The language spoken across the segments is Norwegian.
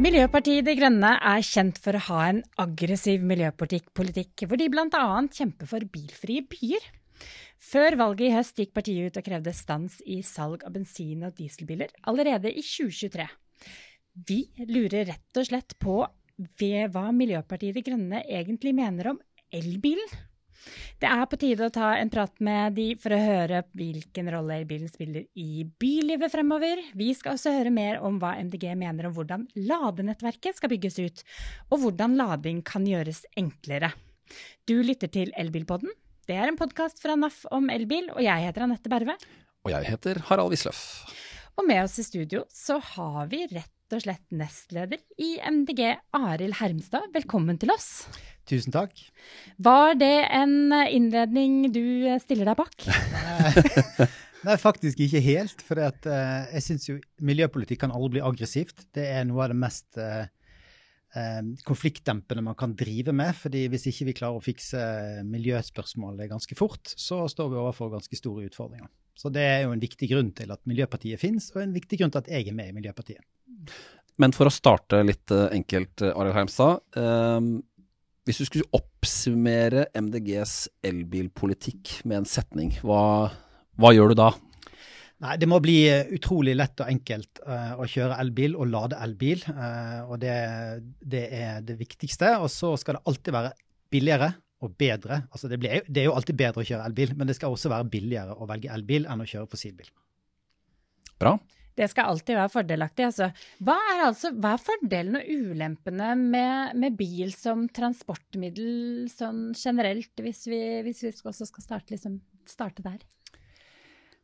Miljøpartiet De Grønne er kjent for å ha en aggressiv miljøpolitikk, hvor de bl.a. kjemper for bilfrie byer. Før valget i høst gikk partiet ut og krevde stans i salg av bensin- og dieselbiler allerede i 2023. Vi lurer rett og slett på hva Miljøpartiet De Grønne egentlig mener om elbilen. Det er på tide å ta en prat med de for å høre hvilken rolle elbilen spiller i bylivet fremover. Vi skal også høre mer om hva MDG mener om hvordan ladenettverket skal bygges ut, og hvordan lading kan gjøres enklere. Du lytter til Elbilpodden. Det er en podkast fra NAF om elbil, og jeg heter Anette Berve. Og jeg heter Harald Wisløff. Og med oss i studio så har vi rett og slett nestleder i MDG, Arild Hermstad. Velkommen til oss. Tusen takk. Var det en innledning du stiller deg bak? Nei, faktisk ikke helt. For uh, jeg syns jo miljøpolitikk kan aldri bli aggressivt. Det er noe av det mest uh, uh, konfliktdempende man kan drive med. fordi hvis ikke vi klarer å fikse miljøspørsmålet ganske fort, så står vi overfor ganske store utfordringer. Så det er jo en viktig grunn til at Miljøpartiet finnes, og en viktig grunn til at jeg er med i Miljøpartiet. Men for å starte litt enkelt, Arild Heimstad. Hvis du skulle oppsummere MDGs elbilpolitikk med en setning, hva, hva gjør du da? Nei, Det må bli utrolig lett og enkelt uh, å kjøre elbil og lade elbil. Uh, og det, det, er det viktigste. Og så skal det alltid være billigere og bedre. Altså det, blir, det, er jo alltid bedre å kjøre elbil, men det skal også være billigere å velge elbil enn å kjøre fossilbil. Bra. Det skal alltid være fordelaktig. Altså. Hva, er altså, hva er fordelen og ulempene med, med, bil som transportmiddel sånn generelt, hvis vi, hvis vi også skal starte, liksom, starte der?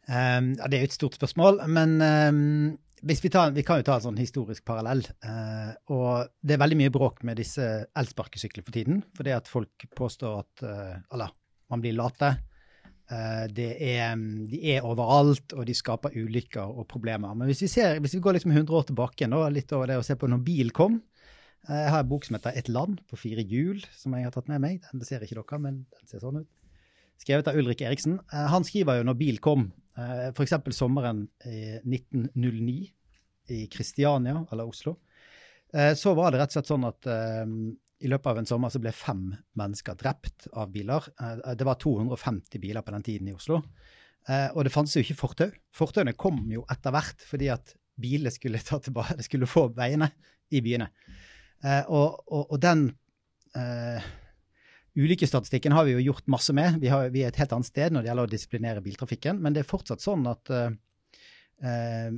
Um, ja, det er jo et stort spørsmål, men um, vi, tar, vi, kan jo ta en sånn historisk parallell. Uh, og det er veldig mye bråk med disse elsparkesyklene for tiden. Fordi at folk påstår at uh, Eller man blir late. Uh, er, de er overalt, og de skaper ulykker og problemer. Men hvis vi, ser, hvis vi går liksom 100 år tilbake nå, litt over det å se på når bil kom uh, Jeg har en bok som heter 'Et land på fire hjul', som jeg har tatt med meg. Den ser ikke dere, men den ser sånn ut. Skrevet av Ulrik Eriksen. Uh, han skriver jo når bil kom, f.eks. sommeren 1909 i Kristiania, eller Oslo. Så var det rett og slett sånn at i løpet av en sommer så ble fem mennesker drept av biler. Eh, det var 250 biler på den tiden i Oslo. Eh, og det fantes jo ikke fortau. Fortauene kom jo etter hvert fordi at bilene skulle, ta tilbake, skulle få veiene i byene. Eh, og, og, og den uh, ulykkesstatistikken har vi jo gjort masse med. Vi, har, vi, er et helt annet sted når det gjelder å disiplinere biltrafikken. Men det er fortsatt sånn at uh, uh,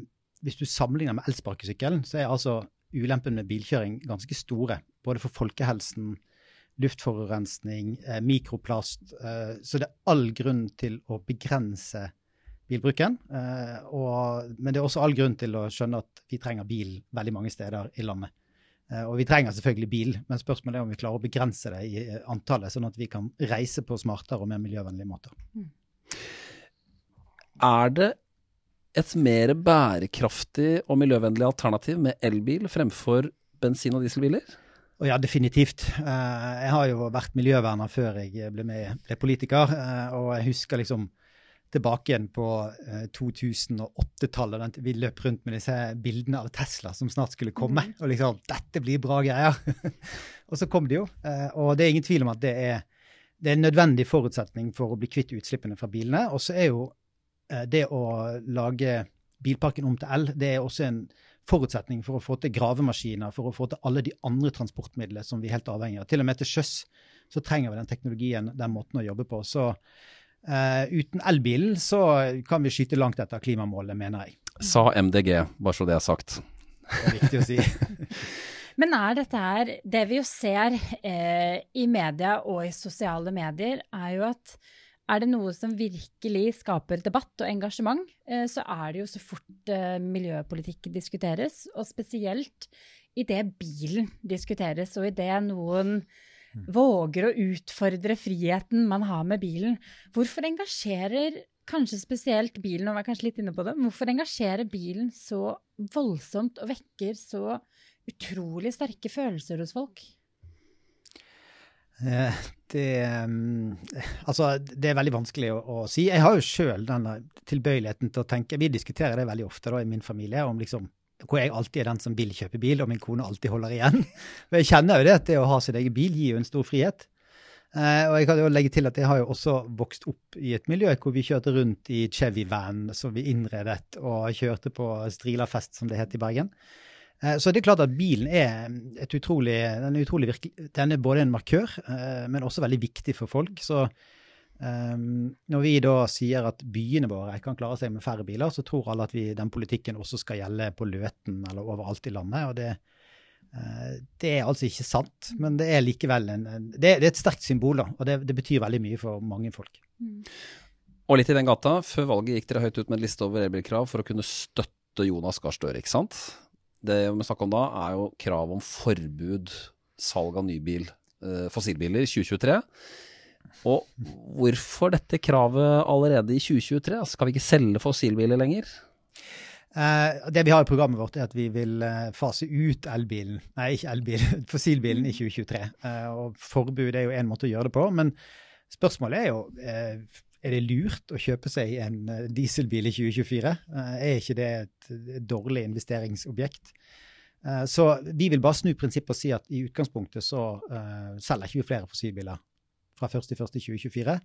hvis du sammenligner med elsparkesykkelen, så er altså ulempen med bilkjøring ganske store. Både for folkehelsen, luftforurensning, eh, mikroplast. Eh, så det er all grunn til å begrense bilbruken. Eh, og, men det er også all grunn til å skjønne at vi trenger bil veldig mange steder i landet. Eh, og vi trenger selvfølgelig bil, men spørsmålet er om vi klarer å begrense det i eh, antallet, sånn at vi kan reise på smartere og mer miljøvennlige måter. Mm. Er det et mer bærekraftig og miljøvennlig alternativ med elbil fremfor bensin- og dieselbiler? Og ja, definitivt. Eh, jeg har jo vært miljøverner før jeg ble, med, ble politiker. Eh, og jeg husker liksom tilbake igjen på 2008-tallet. Vi løp rundt med disse bildene av Tesla som snart skulle komme. Mm. Og liksom Dette blir bra greier! og så kom de jo. Eh, og det er ingen tvil om at det er, det er en nødvendig forutsetning for å bli kvitt utslippene fra bilene. Og så er jo Eh, det å lage bilparken om til el, det er også en forutsetning for å få til gravemaskiner, for å få til alle de andre transportmidlene som vi er helt avhengig av. Til og med til sjøs så trenger vi den teknologien, den måten å jobbe på. Så uh, uten elbilen så kan vi skyte langt etter klimamålet, mener jeg. Sa MDG, bare så det er sagt. Det er viktig å si. Men er dette her Det vi jo ser eh, i media og i sosiale medier, er jo at er det noe som virkelig skaper debatt og engasjement, eh, så er det jo så fort eh, miljøpolitikk diskuteres. Og spesielt idet bilen diskuteres, og idet noen mm. våger å utfordre friheten man har med bilen. Hvorfor engasjerer kanskje spesielt bilen, og er kanskje litt inne på det, hvorfor engasjerer bilen så voldsomt og vekker så utrolig sterke følelser hos folk? Eh, det, mm, altså, det er veldig vanskelig å, å si. Jeg har jo sjøl denne tilbøyeligheten til å tenke Vi diskuterer det veldig ofte da, i min familie, om liksom hvor jeg alltid er den som vil kjøpe bil, og min kone alltid holder igjen. Men jeg kjenner jo det at det å ha sin egen bil gir jo en stor frihet. Eh, og jeg kan jo legge til at jeg har jo også vokst opp i et miljø hvor vi kjørte rundt i Chevy-van som vi innredet, og kjørte på Strilafest, som det het i Bergen. Eh, så det er klart at bilen er et utrolig, den er, utrolig virkelig, den er både en markør, eh, men også veldig viktig for folk. Så Um, når vi da sier at byene våre kan klare seg med færre biler, så tror alle at vi, den politikken også skal gjelde på Løten eller overalt i landet. og det, uh, det er altså ikke sant, men det er likevel en, det, er et sterkt symbol, da, og det, det, betyr veldig mye for mange folk. Mm. Og litt i den gata. Før valget gikk dere høyt ut med en liste over elbilkrav for å kunne støtte Jonas Gahr Støre, ikke sant? Det vi snakker om da, er jo krav om forbud, salg av nybil, fossilbiler, fossilbiler, 2023. Og hvorfor dette kravet allerede i 2023? Altså, skal vi ikke selge fossilbiler lenger? Uh, det vi har i programmet vårt, er at vi vil uh, fase ut elbilen, nei, ikke elbilen, fossilbilen i 2023. Uh, eh, og forbud er jo én måte å gjøre det på. Men spørsmålet er jo er det lurt å kjøpe seg en dieselbil i 2024. er ikke det et, dårlig investeringsobjekt? så vi vil bare snu prinsippet og si at i utgangspunktet så selger ikke vi flere fossilbiler fra 1.1.2024.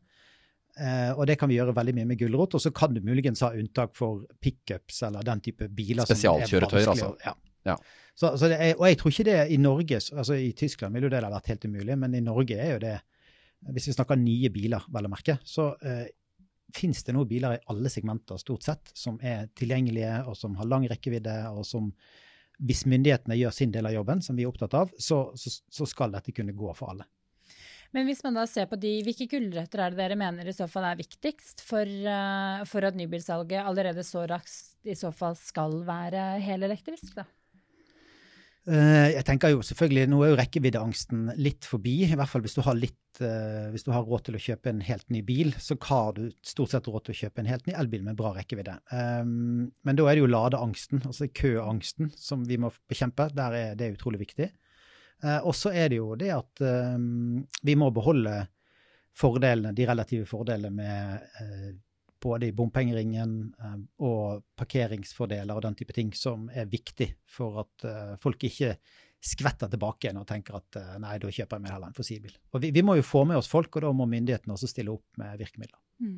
Uh, og det kan vi gjøre veldig mye med gulrot. Og så kan du muligens ha unntak for pickups eller den type biler. Spesialkjøretøyer, altså. Ja. ja. Så, så er, og jeg tror ikke det i Norge altså I Tyskland ville jo det ha vært helt umulig, men i Norge er jo det Hvis vi snakker nye biler, vel å merke, så eh, finnes det nå biler i alle segmenter stort sett som er tilgjengelige, og som har lang rekkevidde, og som hvis myndighetene gjør sin del av jobben, som vi er opptatt av, så, så, så skal dette kunne gå for alle. Men hvis man da ser på de, hvilke gulrøtter er det dere mener i så fall er viktigst for, uh, for at nybilsalget allerede så raskt i så fall skal være helelektrisk, da? Uh, jeg tenker jo selvfølgelig, Nå er jo rekkeviddeangsten litt forbi. I hvert fall hvis du har litt, uh, hvis du har råd til å kjøpe en helt ny bil, så har du stort sett råd til å kjøpe en helt ny elbil med bra rekkevidde. Um, men da er det jo ladeangsten, altså køangsten, som vi må bekjempe. Der er det utrolig viktig. Eh, og så er det jo det at vi må beholde fordelene, de relative fordelene med både i bompengeringen um, og parkeringsfordeler og den type ting som er viktig for at uh, folk ikke skvetter tilbake igjen og tenker at uh, nei, da kjøper jeg meg heller en fossilbil. Og vi, vi, må jo få med oss folk, og da må myndighetene også stille opp med virkemidler. Mm.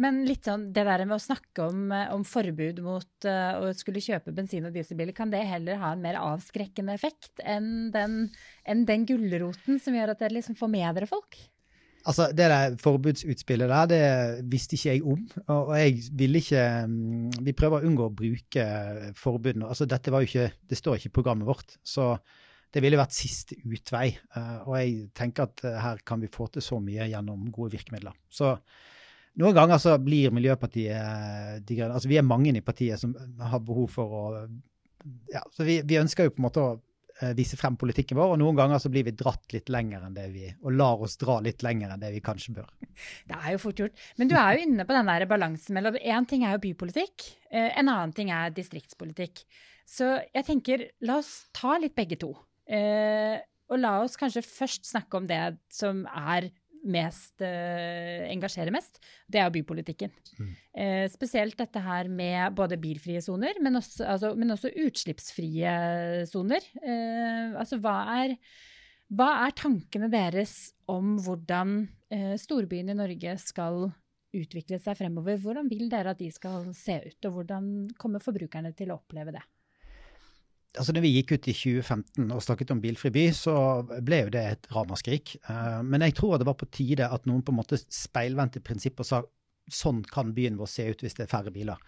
Men litt sånn, det der med å snakke om, eh, om forbud mot uh, å skulle kjøpe bensin- og dieselbiler, kan det heller ha en mer avskrekkende effekt enn den, enn den gulroten som gjør at dere liksom får med dere folk? Altså, Det der forbudsutspillet der, det visste ikke jeg om. Og jeg ville ikke mm, Vi prøver å unngå å bruke forbudene. Altså, dette var jo ikke, Det står ikke i programmet vårt. Så det ville vært siste utvei. Eh, og jeg tenker at her kan vi få til så mye gjennom gode virkemidler. Så noen ganger så blir Miljøpartiet de grønne Altså vi er mange i partiet som har behov for å ja, så vi, vi, ønsker jo på en måte å vise frem politikken vår, og noen ganger så blir vi dratt litt lenger enn det vi Og lar oss dra litt lenger enn det vi kanskje bør. Det er jo fort gjort. Men du er jo inne på den der balansen mellom Én ting er jo bypolitikk, uh, en annen ting er distriktspolitikk. Så jeg tenker, la oss ta litt begge to. Uh, og la oss kanskje først snakke om det som er mest uh, engasjerer mest, det er jo bypolitikken. Mm. Uh, spesielt dette her med både bilfrie soner, men, altså, men, også utslippsfrie soner. Uh, altså hva er, hva er, tankene deres om hvordan storbyene i Norge skal utvikle seg fremover? Hvordan vil dere at de skal se ut, og hvordan kommer forbrukerne til å oppleve det? Altså når vi gikk ut i 2015 og snakket om bilfri by, så ble jo det et ramaskrik. Uh, men jeg tror det var på tide at noen på en måte speilvendte prinsippet og sa sånn kan byen vår se ut hvis det er færre biler.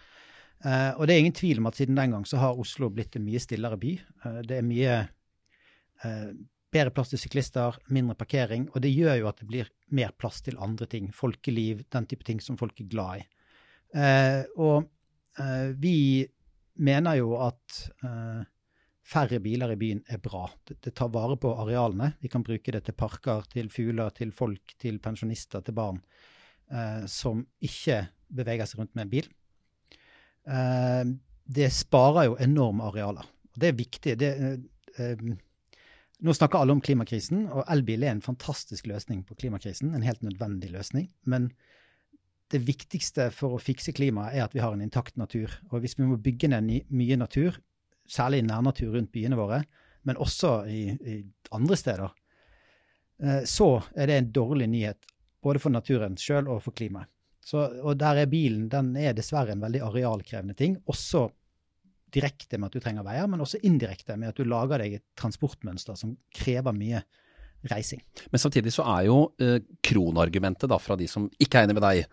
Uh, og det er ingen tvil om at siden den gang så har Oslo blitt en mye stillere by. Uh, det er mye bedre plass til syklister, mindre parkering, og det gjør jo at det blir mer plass til andre ting. Folkeliv, den type ting som folk er glad i. og vi mener jo at færre biler i byen er bra. Det, det, tar vare på arealene. Vi kan bruke det til parker, til fugler, til folk, til pensjonister, til barn eh, som ikke beveger seg rundt med en bil. Eh, det sparer jo enorme arealer. Det er viktig. Det, eh, eh nå snakker alle om klimakrisen, og elbil er en fantastisk løsning på klimakrisen. En helt nødvendig løsning. Men det viktigste for å fikse klimaet er at vi har en intakt natur. Og hvis vi må bygge ned mye natur, særlig i nærnatur rundt byene våre, men også i, i andre steder, eh, så er det en dårlig nyhet både for naturen sjøl og for klimaet. Så, og der er bilen den er dessverre en veldig arealkrevende ting. Også direkte med at du trenger veier, men også indirekte med at du lager deg et transportmønster som krever mye reising. Men samtidig så er jo eh, kronargumentet da fra de som ikke er enig med deg,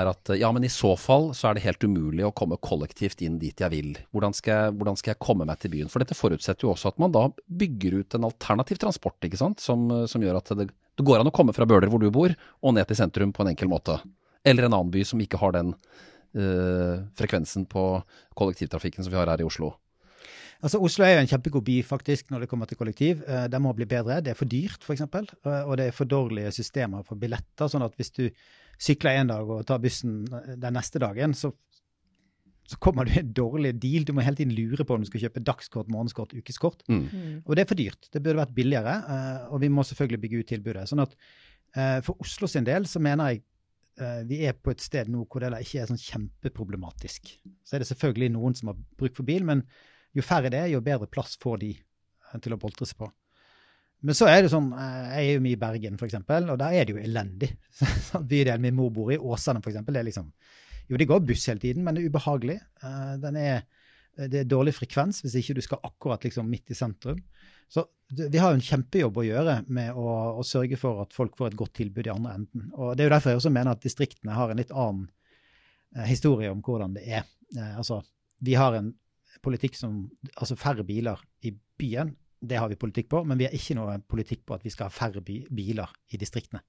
er at ja, men i så fall så er det helt umulig å komme kollektivt inn dit jeg vil. Hvordan skal jeg, hvordan skal jeg komme meg til byen? For dette forutsetter jo også at man da bygger ut en alternativ transport, ikke sant? Som, som gjør at det, det, går an å komme fra Bøler hvor du bor, og ned til sentrum på en enkel måte. Eller en annen by som ikke har den eh, frekvensen på kollektivtrafikken som vi har her i Oslo. Altså, Oslo er jo en kjempegod by faktisk når det kommer til kollektiv. Uh, det må bli bedre. Det er for dyrt, f.eks. Uh, og det er for dårlige systemer for billetter. sånn at hvis du sykler en dag og tar bussen den neste dagen, så, så kommer du i en dårlig deal. Du må hele tiden lure på om du skal kjøpe dagskort, månedskort, ukeskort. Mm. mm. Og det er for dyrt. Det burde vært billigere. Uh, og vi må selvfølgelig bygge ut tilbudet. sånn at uh, for Oslo sin del så mener jeg vi er på et sted nå hvor det ikke er sånn kjempeproblematisk. Så er det selvfølgelig noen som har bruk for bil, men jo færre det er, jo bedre plass får de eh, til å boltre seg på. Men så er det sånn, eh, jeg er jo mye i Bergen, f.eks., og der er det jo elendig. Bydelen min mor bor i, Åsane f.eks., det er liksom Jo, det går buss hele tiden, men det er ubehagelig. Eh, er, det er dårlig frekvens hvis ikke du skal akkurat liksom midt i sentrum. Så vi har jo en kjempejobb å gjøre med å, å, sørge for at folk får et godt tilbud i andre enden. Og Det er jo derfor jeg også mener at distriktene har en litt annen historie om hvordan det er. altså, vi har en politikk som Altså færre biler i byen, det har vi politikk på, men vi har ikke noe politikk på at vi skal ha færre biler i distriktene.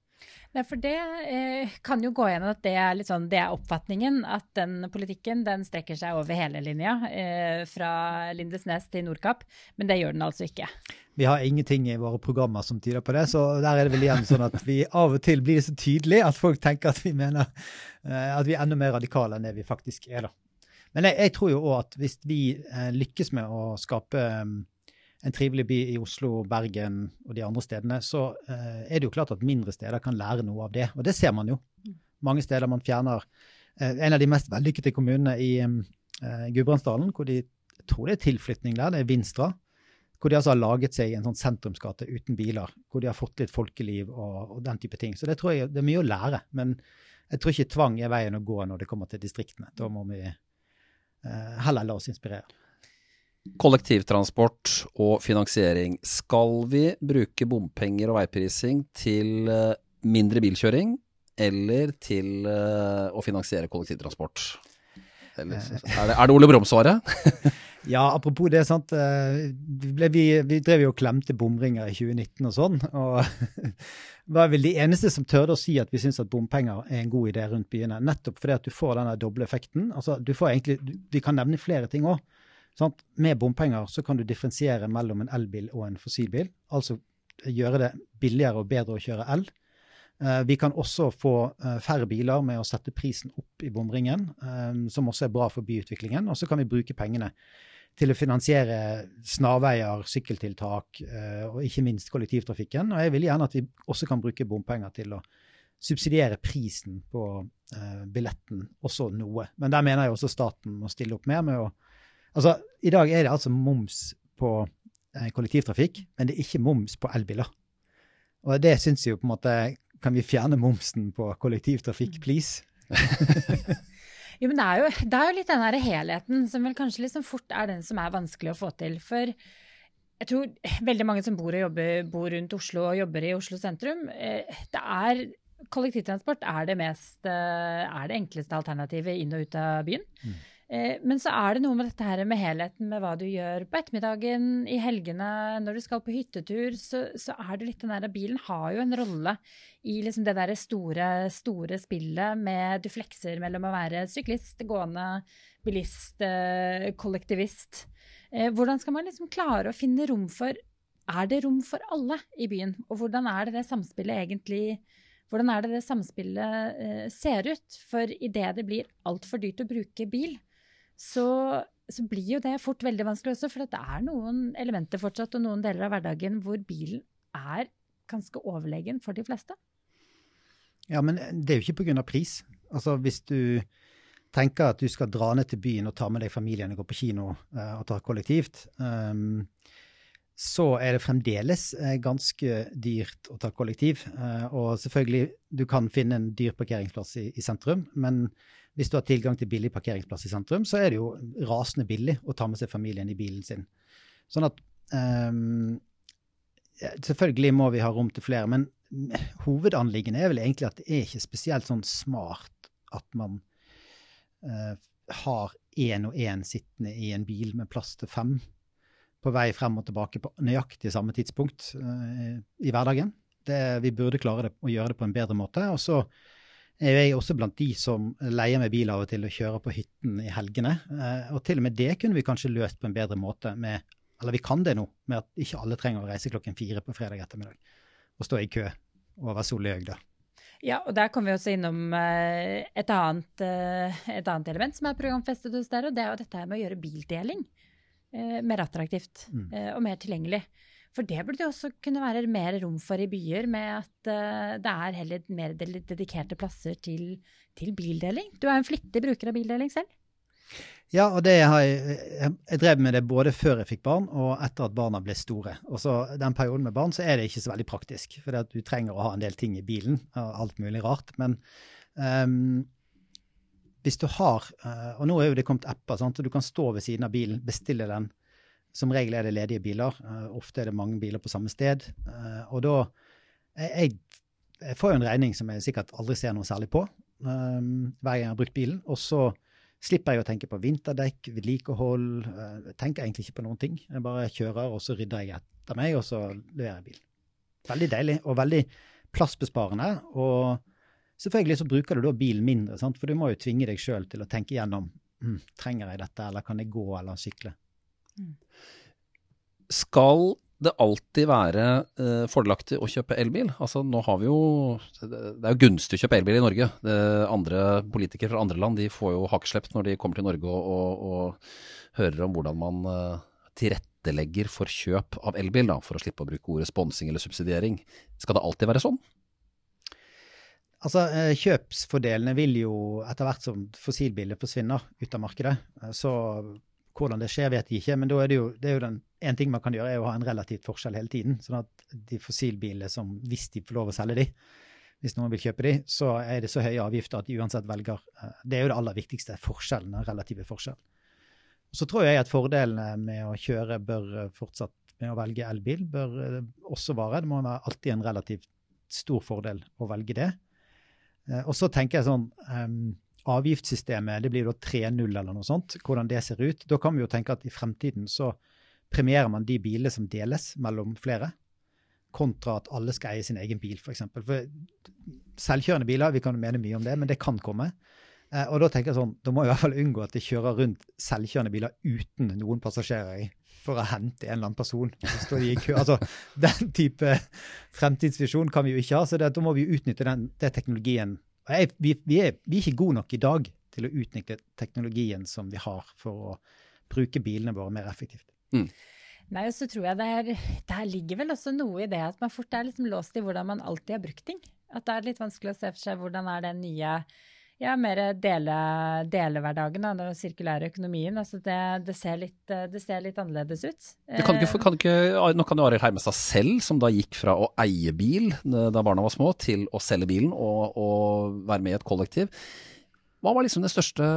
Nei, for det eh, kan jo gå igjen at det er, sånn, det er, oppfatningen. At den politikken den strekker seg over hele linja, eh, fra Lindesnes til Nordkapp. Men det gjør den altså ikke. Vi har ingenting i våre programmer som tyder på det, så der er det vel igjen sånn at vi av og til blir det så tydelige at folk tenker at vi mener eh, at vi er enda mer radikale enn det vi faktisk er, da. Men jeg, jeg tror jo òg at hvis vi eh, lykkes med å skape um, en trivelig by i Oslo, Bergen og de andre stedene, så eh, er det jo klart at mindre steder kan lære noe av det. Og det ser man jo. Mange steder man fjerner eh, En av de mest vellykkede kommunene i eh, Gudbrandsdalen, hvor de jeg tror det er tilflytning der, det er Vinstra. Hvor de altså har laget seg en sånn sentrumsgate uten biler. Hvor de har fått litt folkeliv og, og den type ting. Så det tror jeg det er mye å lære. Men jeg tror ikke tvang er veien å gå når det kommer til distriktene. Da må vi heller la oss inspirere. Kollektivtransport og finansiering. Skal vi bruke bompenger og veiprising til eh, mindre bilkjøring, eller til eh, å finansiere kollektivtransport? Eller, er, det, er det Ole Brumm-svaret? ja, apropos det, sant. Vi, vi, vi drev jo og klemte bomringer i 2019 og sånn. og var vel de eneste som tørde å si at vi syns at bompenger er en god idé rundt byene. Nettopp fordi at du får denne doble effekten. Altså, du får egentlig, Vi kan nevne flere ting òg. Med bompenger så kan du differensiere mellom en elbil og en fossilbil. Altså gjøre det billigere og bedre å kjøre el. Uh, vi kan også få uh, færre biler med å sette prisen opp i bomringen, um, som også er bra for byutviklingen. Og så kan vi bruke pengene til å finansiere snarveier, sykkeltiltak eh, og ikke minst kollektivtrafikken. Og jeg vil gjerne at vi også kan bruke bompenger til å subsidiere prisen på eh, billetten også noe. Men der mener jeg også staten må stille opp mer med å Altså, i dag er det altså moms på eh, kollektivtrafikk, men det er ikke moms på elbiler. Og det syns jo på en måte Kan vi fjerne momsen på kollektivtrafikk, please? Jo, men det er jo, det er jo litt den der helheten som vel kanskje liksom fort er den som er vanskelig å få til. For jeg tror veldig mange som bor, jobber, bor rundt Oslo og jobber i Oslo sentrum, eh, det er Kollektivtransport er det, mest, eh, er det enkleste alternativet inn og ut av byen. Mm. Eh, men så er det noe med dette her med helheten med hva du gjør på ettermiddagen, i helgene, når du skal på hyttetur. Så, så er det litt den der Bilen har jo en rolle i liksom det der store, store spillet med du flekser mellom å være syklist, gående, bilist, eh, kollektivist. Eh, hvordan skal man liksom klare å finne rom for Er det rom for alle i byen? Og hvordan er det det samspillet egentlig hvordan er det det samspillet ser ut? For idet det blir altfor dyrt å bruke bil, så, så, blir jo det fort veldig vanskelig også. For det er noen elementer fortsatt og noen deler av hverdagen hvor bilen er ganske overlegen for de fleste. Ja, men det er jo ikke pga. pris. Altså hvis du tenker at du skal dra ned til byen og ta med deg familien og gå på kino uh, og ta kollektivt, um, så er det fremdeles uh, ganske dyrt å ta kollektiv. Uh, og selvfølgelig, du kan finne en dyr parkeringsplass i, sentrum, men hvis du har tilgang til billig parkeringsplass i sentrum, så er det jo rasende billig å ta med seg familien i bilen sin. Sånn at um, Selvfølgelig må vi ha rom til flere, men hovedanliggende er vel egentlig at det er ikke spesielt sånn smart at man uh, har én og én sittende i en bil med plass til fem på vei frem og tilbake på nøyaktig samme tidspunkt uh, i hverdagen. Det, vi burde klare det, å gjøre det på en bedre måte. Og så er jeg også blant de som leier med bil av og til og kjører på hytten i helgene. Uh, og til og med det kunne vi kanskje løst på en bedre måte med Eller vi kan det nå, med at ikke alle trenger å reise klokken fire på fredag ettermiddag og stå i kø over Solhaug, da. Ja, og der kommer vi også innom uh, et, annet, uh, et, annet, element som er programfestet hos dere, og det er jo dette med å gjøre bildeling mer attraktivt mm. og mer tilgjengelig. For det burde jo også kunne være mer rom for i byer, med at det er heller mer dedikerte plasser til, til bildeling. Du er en flittig bruker av bildeling selv? Ja, og det har jeg, jeg drev med det både før jeg fikk barn og etter at barna ble store. Og så den perioden med barn så er det ikke så veldig praktisk, for du trenger å ha en del ting i bilen. og Alt mulig rart. Men um, hvis du har uh, Og nå er jo det kommet apper, sant? og du kan stå ved siden av bilen, bestille den. Som regel er det ledige biler. Uh, ofte er det mange biler på samme sted. Uh, og da jeg, jeg, får jo en regning som jeg sikkert aldri ser noe særlig på um, hver gang jeg har brukt bilen. Og så slipper jeg å tenke på vinterdekk, vedlikehold. Jeg eh, tenker egentlig ikke på noen ting. Jeg bare kjører, og så rydder jeg etter meg, og så leverer jeg bilen. Veldig deilig, og veldig plassbesparende. Og selvfølgelig så bruker du da bilen mindre, sant? for du må jo tvinge deg sjøl til å tenke gjennom mm, trenger jeg dette, eller kan jeg gå eller sykle. Mm. Skal det alltid være eh, fordelaktig å kjøpe elbil? Altså nå har vi jo Det er jo gunstig å kjøpe elbil i Norge. Det, andre Politikere fra andre land de får jo hakeslepp når de kommer til Norge og, og, og hører om hvordan man eh, tilrettelegger for kjøp av elbil, da, for å slippe å bruke ordet sponsing eller subsidiering. Skal det alltid være sånn? Altså, eh, Kjøpsfordelene vil jo etter hvert som fossilbiler forsvinner ut av markedet, eh, så hvordan det skjer, vet jeg ikke, men da er det jo, det er jo den, en ting man kan gjøre, er å ha en relativt forskjell hele tiden. Sånn at de fossilbilene som, hvis de får lov å selge de, hvis noen vil kjøpe de, så er det så høye avgifter at de uansett velger eh, Det er jo det aller viktigste, forskjellen, den relative forskjellen. Så tror jeg at fordelene med å kjøre bør eh, fortsatt med å velge elbil bør eh, også vare. Det må være alltid en relativt stor fordel å velge det. Og så tenker jeg sånn um, avgiftssystemet, det blir da 3-0 eller noe sånt, hvordan det ser ut. Da kan vi jo tenke at i fremtiden så premierer man de bilene som deles mellom flere, kontra at alle skal eie sin egen bil, f.eks. For, for selvkjørende biler, vi kan jo mene mye om det, men det kan komme. Eh, og da tenker jeg sånn, da må jeg i hvert fall unngå at det kjører rundt selvkjørende biler uten noen passasjerer i for å hente en eller annen person. Så står de i kø. Altså, den type fremtidsvisjon kan vi jo ikke ha, så det, da må vi utnytte den, den teknologien jeg, vi, vi, er, vi, er, ikke gode nok i dag til å utnytte teknologien som vi har for å bruke bilene våre mer effektivt. Mm. Nei, og så tror jeg det er, Der ligger vel også noe i det at man fort er liksom låst i hvordan man alltid har brukt ting. At det er litt vanskelig å se for seg hvordan er den nye ja, mer dele, delehverdagen, da, den sirkulære økonomien. Altså det, det, ser litt, det, ser litt, annerledes ut. Det kan ikke, kan ikke, nå kan jo Arild Hermestad selv, som da gikk fra å eie bil da barna var små, til å selge bilen og, og være med i et kollektiv. Hva var liksom det største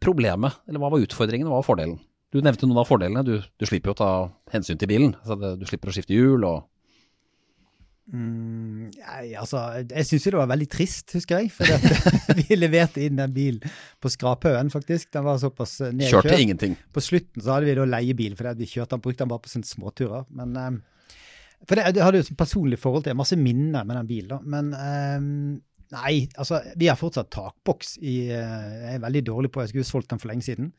problemet, eller hva var utfordringen, og hva var fordelen? Du nevnte noen av fordelene. Du, du slipper jo å ta hensyn til bilen. Altså du slipper å skifte hjul og Mm, jeg, altså, jeg syns jo det var veldig trist, husker jeg. For vi leverte inn den bilen på skraphaugen, faktisk. Den var såpass eh, nedkjørt. Kjørte ingenting. På slutten så hadde vi da leiebil, for vi kjørte den, brukte den bare på sånne småturer. Men um, For det, jeg hadde jo et personlig forhold til masse minner med den bilen, da. Men um, nei, altså, vi har fortsatt takboks i uh, Jeg er veldig dårlig på Jeg skulle solgt den for lenge siden.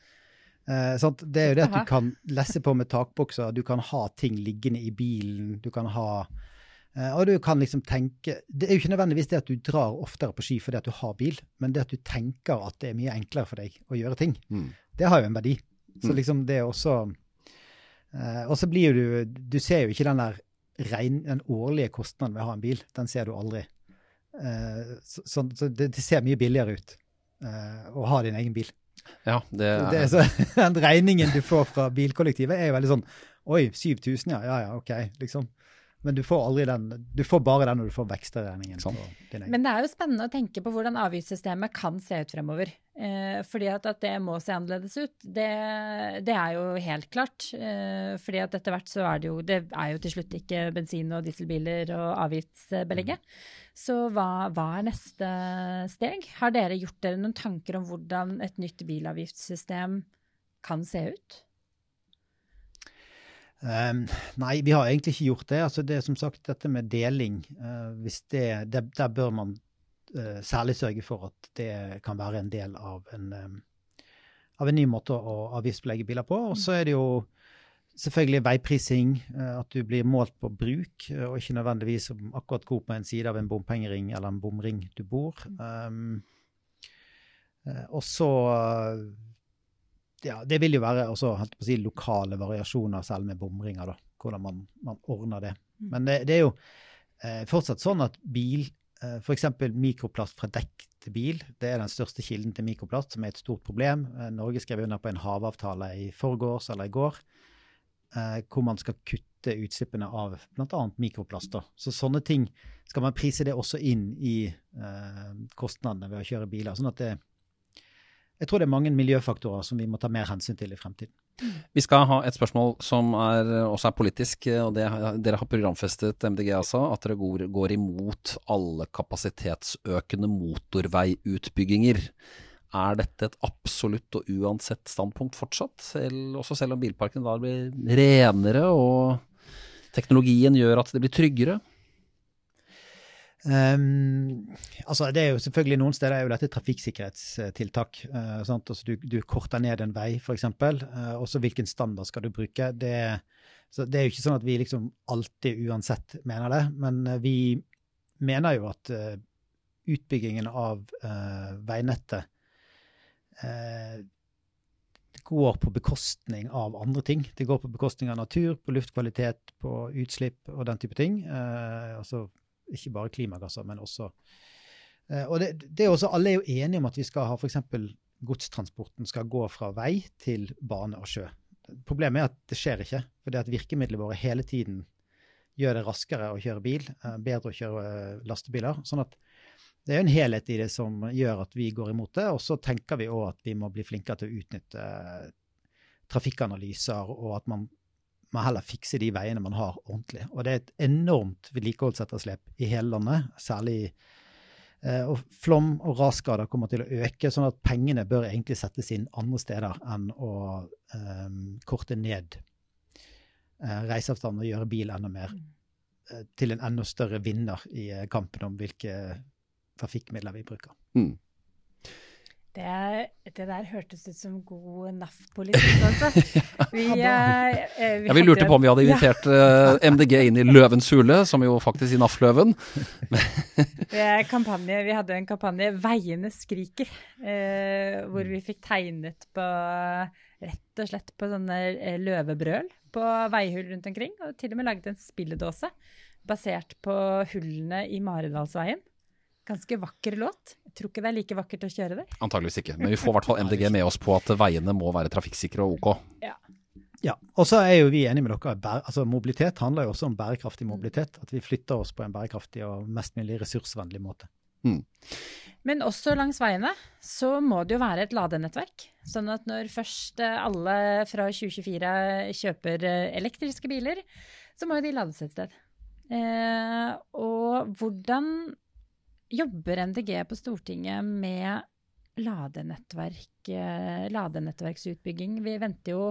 Uh, det er jo det at du kan lesse på med takbokser, du kan ha ting liggende i bilen, du kan ha Eh, og du kan liksom tenke Det er jo ikke nødvendigvis det at du drar oftere på ski fordi at du har bil, men det at du tenker at det er mye enklere for deg å gjøre ting. Mm. Det har jo en verdi. Så mm. liksom det er også uh, Og så blir jo du Du ser jo ikke den der rein, den årlige kostnaden ved å ha en bil. Den ser du aldri. Så, så, så det, det, ser mye billigere ut eh, å ha din egen bil. Ja, det er, Det er så, den regningen du får fra bilkollektivet, er jo veldig sånn Oi, 7000, ja. Ja ja, OK, liksom. Men du får aldri den, du får bare den når du får din. Men det er jo spennende å tenke på hvordan avgiftssystemet kan se ut fremover. Eh, fordi at, at det må se annerledes ut, det, det er jo helt klart. Eh, fordi at etter hvert så er det jo Det er jo til slutt ikke bensin- og dieselbiler og avgiftsbelegget. Så hva, hva er neste steg? Har dere gjort dere noen tanker om hvordan et nytt bilavgiftssystem kan se ut? Ehm, nei, vi har egentlig ikke gjort det. Altså det er som sagt dette med deling. Uh, det, det, Der bør man uh, særlig sørge for at det kan være en del av en, um, av en ny måte å avgiftsbelegge biler på. Og så er det jo selvfølgelig veiprising, uh, at du blir målt på bruk, og ikke nødvendigvis om akkurat hvor på en side av en bompengering eller en bomring du bor. Um, og så ja, det vil jo være også si, lokale variasjoner, selv med bomringer, da, hvordan man, man ordner det. Mm. Men det, det er jo eh, fortsatt sånn at bil, eh, f.eks. mikroplast fra dekk til bil, det er den største kilden til mikroplast, som er et stort problem. Eh, Norge skrev under på en havavtale i forgårs eller i går, eh, hvor man skal kutte utslippene av bl.a. mikroplaster. Så sånne ting skal man prise det også inn i eh, kostnadene ved å kjøre biler. sånn at det jeg tror det er mange miljøfaktorer som vi må ta mer hensyn til i fremtiden. Vi skal ha et spørsmål som er, også er politisk. og det, Dere har programfestet MDG altså, at dere går, går imot alle kapasitetsøkende motorveiutbygginger. Er dette et absolutt og uansett standpunkt fortsatt? Selv, også selv om bilparken da blir renere og teknologien gjør at det blir tryggere? Um, altså det er jo selvfølgelig Noen steder er jo dette trafikksikkerhetstiltak. Uh? Altså du, du korter ned en vei, f.eks. Uh, også hvilken standard skal du bruke. Det, det er jo ikke sånn at vi liksom alltid uansett mener det, men uh, vi mener jo at uh, utbyggingen av uh, veinettet går på bekostning av andre ting. Det går på bekostning av natur, på luftkvalitet, på utslipp og den type ting. Altså ikke bare klimagasser, men også eh, Og det, det er også, alle er jo enige om at vi skal ha f.eks. godstransporten skal gå fra vei til bane og sjø. Problemet er at det skjer ikke. For det at virkemidlene våre hele tiden gjør det raskere å kjøre bil, eh, bedre å kjøre eh, lastebiler. sånn at det er jo en helhet i det som gjør at vi går imot det. Og så tenker vi òg at vi må bli flinkere til å utnytte trafikkanalyser, og at man man heller fikse de veiene man har, ordentlig. Og det er et enormt vedlikeholdsetterslep i hele landet, særlig eh, og flom og rasskader kommer til å øke, sånn at pengene bør egentlig settes inn andre steder enn å eh, korte ned eh, reiseavstanden og gjøre bil enda mer eh, til en enda større vinner i eh, kampen om hvilke trafikkmidler vi bruker. Mm. Det, det, der hørtes ut som god NAF-politikk, altså. Vi, ja, vi, ja, vi lurte på om vi hadde invitert ja. MDG inn i Løvens hule, som jo faktisk i NAF-løven. vi, vi hadde en kampanje 'Veiene skriker', eh, hvor vi fikk tegnet på rett og slett på sånne løvebrøl på veihull rundt omkring. Og til og med laget en spilledåse basert på hullene i Maridalsveien. Ganske vakker låt. Jeg tror ikke det er like vakkert å kjøre der. Antageligvis ikke, men vi får i hvert fall MDG med oss på at veiene må være trafikksikre og OK. Ja. ja. Og så er jo vi enige med dere. Altså, mobilitet handler jo også om bærekraftig mobilitet. At vi flytter oss på en bærekraftig og mest mulig ressursvennlig måte. Mm. Men også langs veiene så må det jo være et ladenettverk. Sånn at når først alle fra 2024 kjøper elektriske biler, så må jo de lades et sted. Eh, og hvordan Jobber MDG på Stortinget med ladenettverk, ladenettverksutbygging? Vi venter jo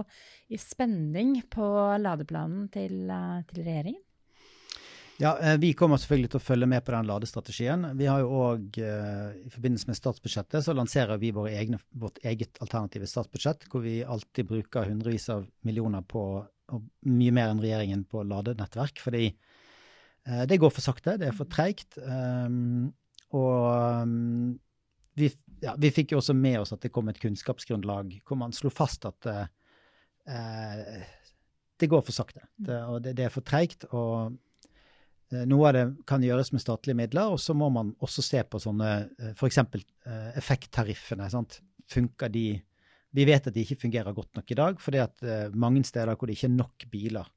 i spenning på ladeplanen til, til regjeringen. Ja, Vi kommer selvfølgelig til å følge med på den ladestrategien. Vi har jo òg, I forbindelse med statsbudsjettet så lanserer vi egne, vårt eget alternative statsbudsjett, hvor vi alltid bruker hundrevis av millioner på, og mye mer enn regjeringen på ladenettverk. Fordi det går for sakte, det er for treigt. Og um, vi, ja, vi, fikk jo også med oss at det kom et kunnskapsgrunnlag hvor man slo fast at uh, det går for sakte. Det, og det, det er for treigt. Og uh, noe av det kan gjøres med statlige midler, og så må man også se på sånne f.eks. effekttariffene. Sant? Funker de Vi vet at de ikke fungerer godt nok i dag, fordi at mange steder hvor det ikke er nok biler,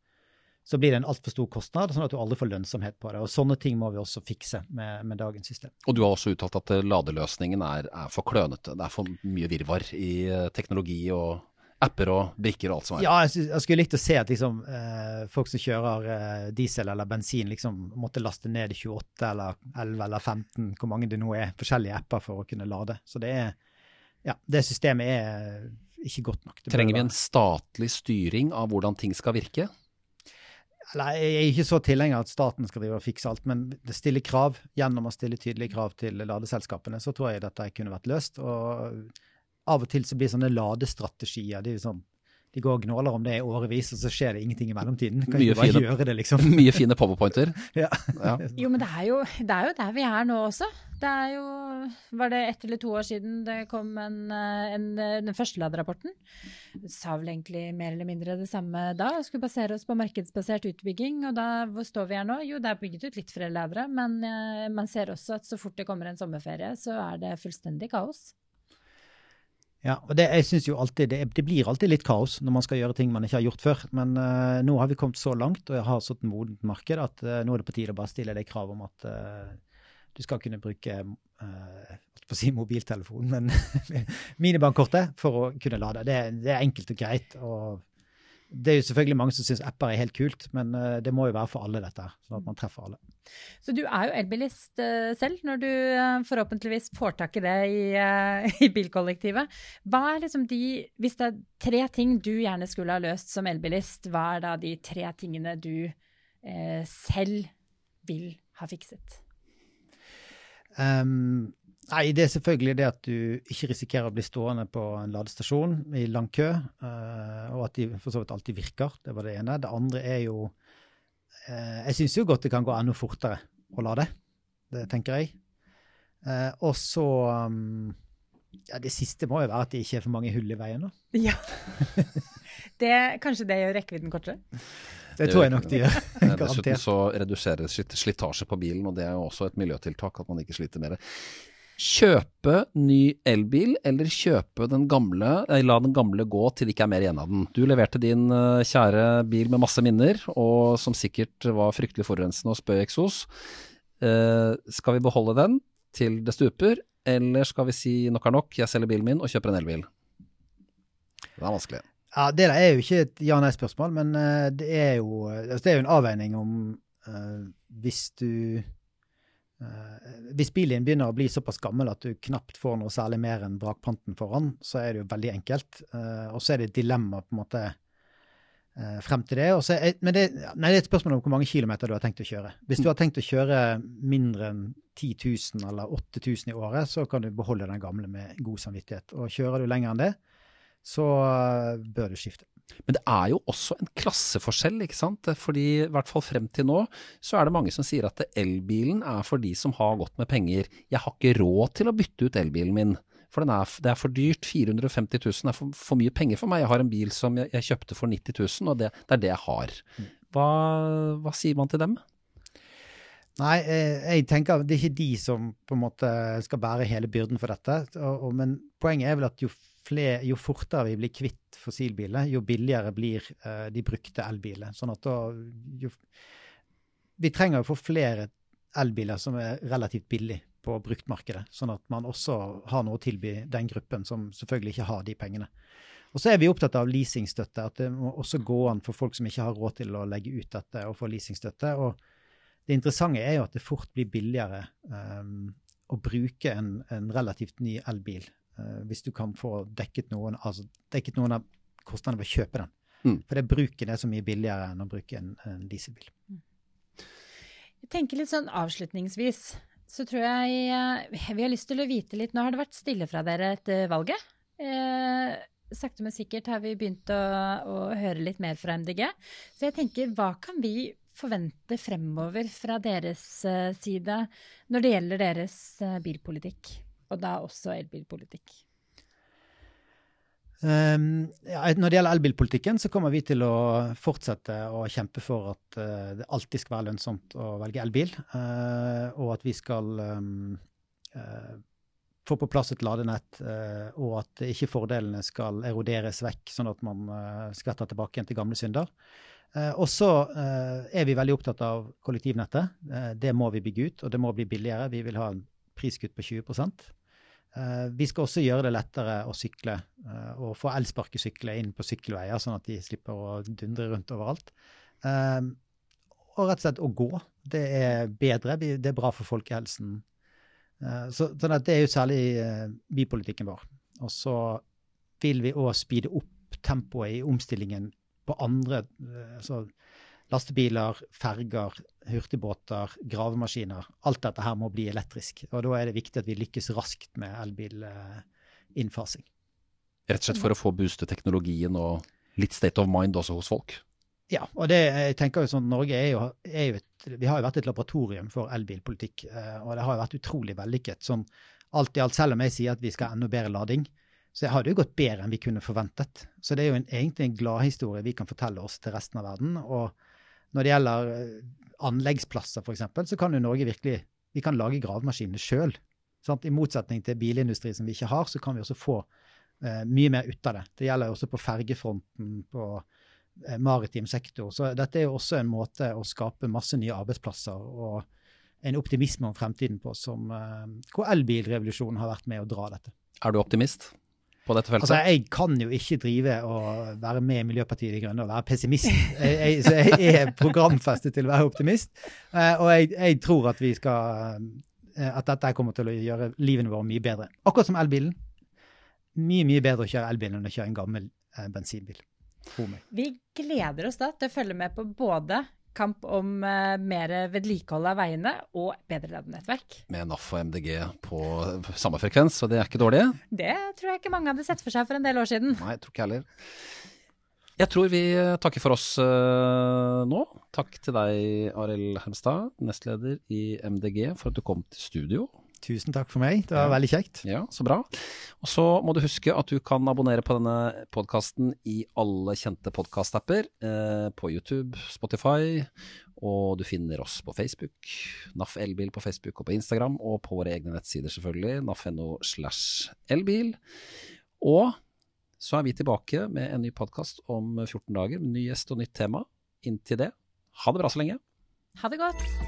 så blir det en altfor stor kostnad, sånn at du aldri får lønnsomhet på det. Og Sånne ting må vi også fikse med, med dagens system. Og Du har også uttalt at ladeløsningen er, er for klønete. Det er for mye virvar i teknologi og apper og brikker og alt som er. Ja, jeg, jeg skulle likt å se at liksom, eh, folk som kjører eh, diesel eller bensin, liksom måtte laste ned 28 eller 11 eller 15, hvor mange det nå er, forskjellige apper for å kunne lade. Så det er Ja, det systemet er ikke godt nok. Trenger vi en statlig styring av hvordan ting skal virke? Eller, jeg er ikke så tilhenger at staten skal drive og fikse alt, men det stiller krav gjennom å stille tydelige krav til ladeselskapene, så tror jeg dette kunne vært løst. og av og til så blir sånne ladestrategier det er jo sånn, De går og gnåler om det i årevis, og så skjer det ingenting i mellomtiden. Kan mye ikke bare fine, gjøre det, liksom? mye fine powerpointer. ja. ja. Jo, men det er jo, det er jo, der vi er nå også. Det er jo Var det ett eller to år siden det kom en, en, den første laderapporten? Sa vel egentlig mer eller mindre det samme da. Skulle basere oss på markedsbasert utbygging. Og da, hvor står vi her nå? Jo, det er bygget ut litt flere ladere, men uh, man ser også at så fort det kommer en sommerferie, så er det fullstendig kaos. Ja, og det, jeg synes jo alltid, det, det, blir alltid litt kaos når man skal gjøre ting man ikke har gjort før. Men uh, nå har vi kommet så langt, og jeg har sånn modent marked, at uh, nå er det på tide å bare stille deg krav om at uh, du skal kunne bruke uh, si mobiltelefon, men minibankkortet for å kunne lade. Det, det, er enkelt og greit. og det er jo selvfølgelig mange som syns apper er helt kult, men det må jo være for alle, dette. Sånn at man treffer alle. Så du er jo elbilist uh, selv, når du uh, forhåpentligvis får tak i det i, i, bilkollektivet. Hva er liksom de Hvis det er tre ting du gjerne skulle ha løst som elbilist, hva er da de tre tingene du selv vil ha fikset? Um, Nei, det er selvfølgelig det at du ikke risikerer å bli stående på en ladestasjon i lang kø, uh, og at de for så vidt alltid virker. Det var det ene. Det andre er jo Jeg syns jo godt det kan gå enda fortere å lade. Det tenker jeg. Uh, og så um, ja, Det siste må jo være at det ikke er for mange hull i veien. Da. Ja. Det, kanskje det gjør rekkevidden kortere? Det tror jeg nok de gjør. Dessuten så reduseres slitasje på bilen, og det er jo også et miljøtiltak at man ikke sliter mer. Kjøpe ny elbil, eller kjøpe den gamle, eh, la den gamle gå til det ikke er mer igjen av den. Du leverte din eh, kjære bil med masse minner, og som sikkert var fryktelig forurensende og spøy eksos. Eh, skal vi beholde den til det stuper, eller skal vi si nok er nok, jeg selger bilen min og kjøper en elbil? Det er vanskelig. Ja, Det er jo ikke et ja-nei-spørsmål, men uh, det er, jo, altså det er jo en avveining om uh, hvis du hvis bilen begynner å bli såpass gammel at du knapt får noe særlig mer enn vrakpanten foran, så er det jo veldig enkelt. Uh, og så er det et dilemma på en måte uh, frem til det. Er, men det, nei, det, er et spørsmål om hvor mange kilometer du har tenkt å kjøre. Hvis du har tenkt å kjøre mindre enn 10 000 eller 8000 i året, så kan du beholde den gamle med god samvittighet. Og kjører du lenger enn det, så bør du skifte. Men det er jo også en klasseforskjell, ikke sant. Fordi i hvert fall frem til nå, så er det mange som sier at elbilen er for de som har godt med penger. Jeg har ikke råd til å bytte ut elbilen min. For er, det er for dyrt. 450 000 er for, for, mye penger for meg. Jeg har en bil som jeg, jeg kjøpte for 90 000, og det, det er det jeg har. Hva, hva sier man til dem? Nei, eh, jeg tenker det er ikke de som på en måte skal bære hele byrden for dette. Men poenget er vel at jo, flere, jo, fortere vi blir kvitt fossilbiler, jo billigere blir uh, de brukte elbiler. Sånn at da jo, Vi trenger å få flere elbiler som er relativt billige på bruktmarkedet, sånn at man også har noe å tilby den gruppen som selvfølgelig ikke har de pengene. Og så er vi opptatt av leasingstøtte, at det må også gå an for folk som ikke har råd til å legge ut dette, og få leasingstøtte. og det interessante er jo at det fort blir billigere um, å bruke en, en, relativt ny elbil hvis du kan få dekket noen, altså dekket noen av kostnadene ved å kjøpe den. Mm. For det bruken er så mye billigere enn å bruke en, en dieselbil. Mm. Jeg tenker litt sånn avslutningsvis så tror jeg uh, vi har lyst til å vite litt Nå har det vært stille fra dere etter valget. Eh, sakte, men sikkert har vi begynt å, å, høre litt mer fra MDG. Så jeg tenker, hva kan vi forvente fremover fra deres uh, side når det gjelder deres bilpolitikk, og da også elbilpolitikk? Um, ja, når det gjelder elbilpolitikken, så kommer vi til å fortsette å kjempe for at uh, det alltid skal være lønnsomt å velge elbil, uh, og at vi skal um, uh, få på plass et ladenett, og at ikke fordelene skal eroderes vekk, sånn at man skvetter tilbake igjen til gamle synder. og så er vi veldig opptatt av kollektivnettet. det må vi bygge ut, og det må bli billigere. Vi vil ha en priskutt på 20 Eh, vi skal også gjøre det lettere å sykle eh, og få elsparkesykler inn på sykkelveier, sånn at de slipper å dundre rundt overalt. Eh, og rett og slett å gå. Det er bedre. Det er bra for folkehelsen. Så, så det er jo særlig bypolitikken vår. Og så vil vi òg speede opp tempoet i omstillingen på andre altså lastebiler, ferger, hurtigbåter, gravemaskiner. Alt dette her må bli elektrisk. Og da er det viktig at vi lykkes raskt med elbilinnfasing. Rett og slett for å få booste teknologien og litt state of mind også hos folk? Ja, og det, jeg tenker jo sånn, Norge er jo, er jo et, vi har jo vært et laboratorium for elbilpolitikk. Eh, og det har jo vært utrolig vellykket. sånn alt i alt, Selv om jeg sier at vi skal ha enda bedre lading, så har det jo gått bedre enn vi kunne forventet. Så det er jo en, egentlig en gladhistorie vi kan fortelle oss til resten av verden. og når det gjelder eh, anleggsplasser, f.eks., så kan jo Norge virkelig vi kan lage gravemaskinene sjøl. I motsetning til bilindustri som vi ikke har, så kan vi også få eh, mye mer ut av det. Det gjelder også på fergefronten, på eh, maritim sektor. Så dette er jo også en måte å skape masse nye arbeidsplasser og en optimisme om fremtiden på, som, eh, hvor elbilrevolusjonen har vært med å dra dette. Er du optimist? På dette feltet? Altså, Jeg kan jo ikke drive og være med i Miljøpartiet De Grønne og være pessimist. Jeg, jeg, så jeg er programfestet til å være optimist. Uh, og jeg, jeg, tror at vi skal uh, at dette kommer til å gjøre livene våre mye bedre. Akkurat som elbilen. Mye, mye bedre å kjøre elbil enn å kjøre en gammel uh, bensinbil. Vi gleder oss da til å følge med på både kamp om uh, mer vedlikehold av veiene og bedre ladenettverk. Med NAF og MDG på samme frekvens, og det er ikke dårlig? Det tror jeg ikke mange hadde sett for seg for en del år siden. Nei, jeg tror ikke heller. Jeg tror vi takker for oss uh, nå. Takk til deg, Arild Hermstad, nestleder i MDG, for at du kom til studio. Tusen takk for meg, det var ja. veldig kjekt. Ja, Så bra. Og så må du huske at du kan abonnere på denne podkasten i alle kjente podkastapper. Eh, på YouTube, Spotify, og du finner oss på Facebook. NAF Elbil på Facebook og på Instagram, og på våre egne nettsider selvfølgelig. NAF.no slash elbil. Og så er vi tilbake med en ny podkast om 14 dager, med ny gjest og nytt tema. Inntil det, ha det bra så lenge. Ha det godt.